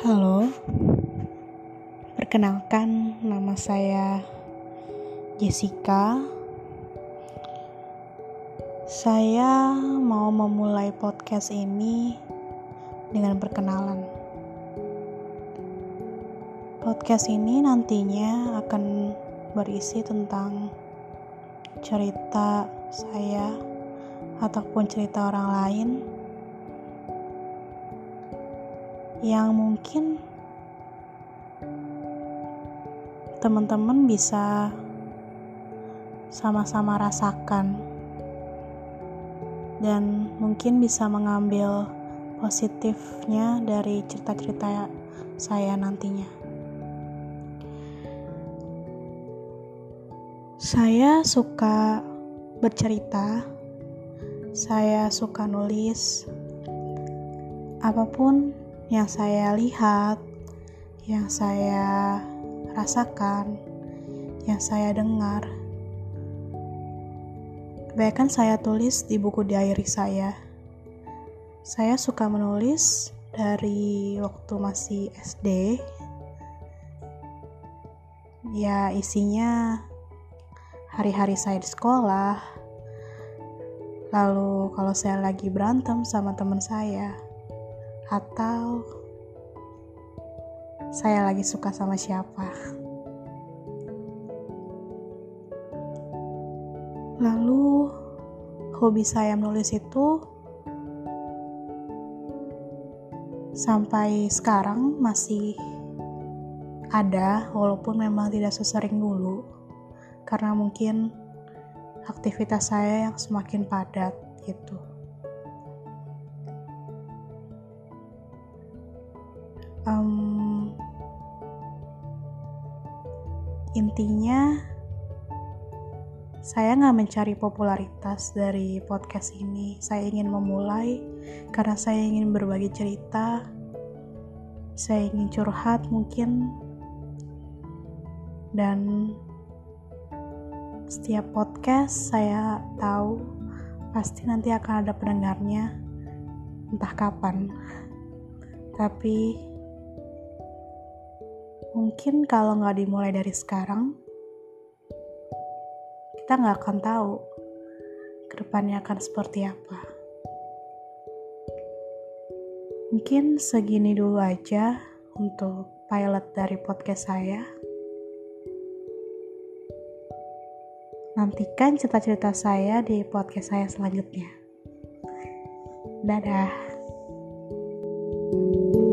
Halo, perkenalkan nama saya Jessica. Saya mau memulai podcast ini dengan perkenalan. Podcast ini nantinya akan berisi tentang cerita saya ataupun cerita orang lain yang mungkin teman-teman bisa sama-sama rasakan dan mungkin bisa mengambil positifnya dari cerita-cerita saya nantinya. Saya suka bercerita, saya suka nulis, apa pun yang saya lihat, yang saya rasakan, yang saya dengar. Kebanyakan saya tulis di buku diary saya. Saya suka menulis dari waktu masih SD. Ya, isinya hari-hari saya di sekolah. Lalu kalau saya lagi berantem sama teman saya, atau saya lagi suka sama siapa. Lalu hobi saya menulis itu sampai sekarang masih ada walaupun memang tidak sesering dulu karena mungkin aktivitas saya yang semakin padat gitu. Um, intinya saya nggak mencari popularitas dari podcast ini. Saya ingin memulai karena saya ingin berbagi cerita. Saya ingin curhat mungkin. Dan setiap podcast saya tahu pasti nanti akan ada pendengarnya. Entah kapan. Tapi mungkin kalau nggak dimulai dari sekarang, kita nggak akan tahu ke depannya akan seperti apa. Mungkin segini dulu aja untuk pilot dari podcast saya. Nantikan cerita-cerita saya di podcast saya selanjutnya. Dadah. thank you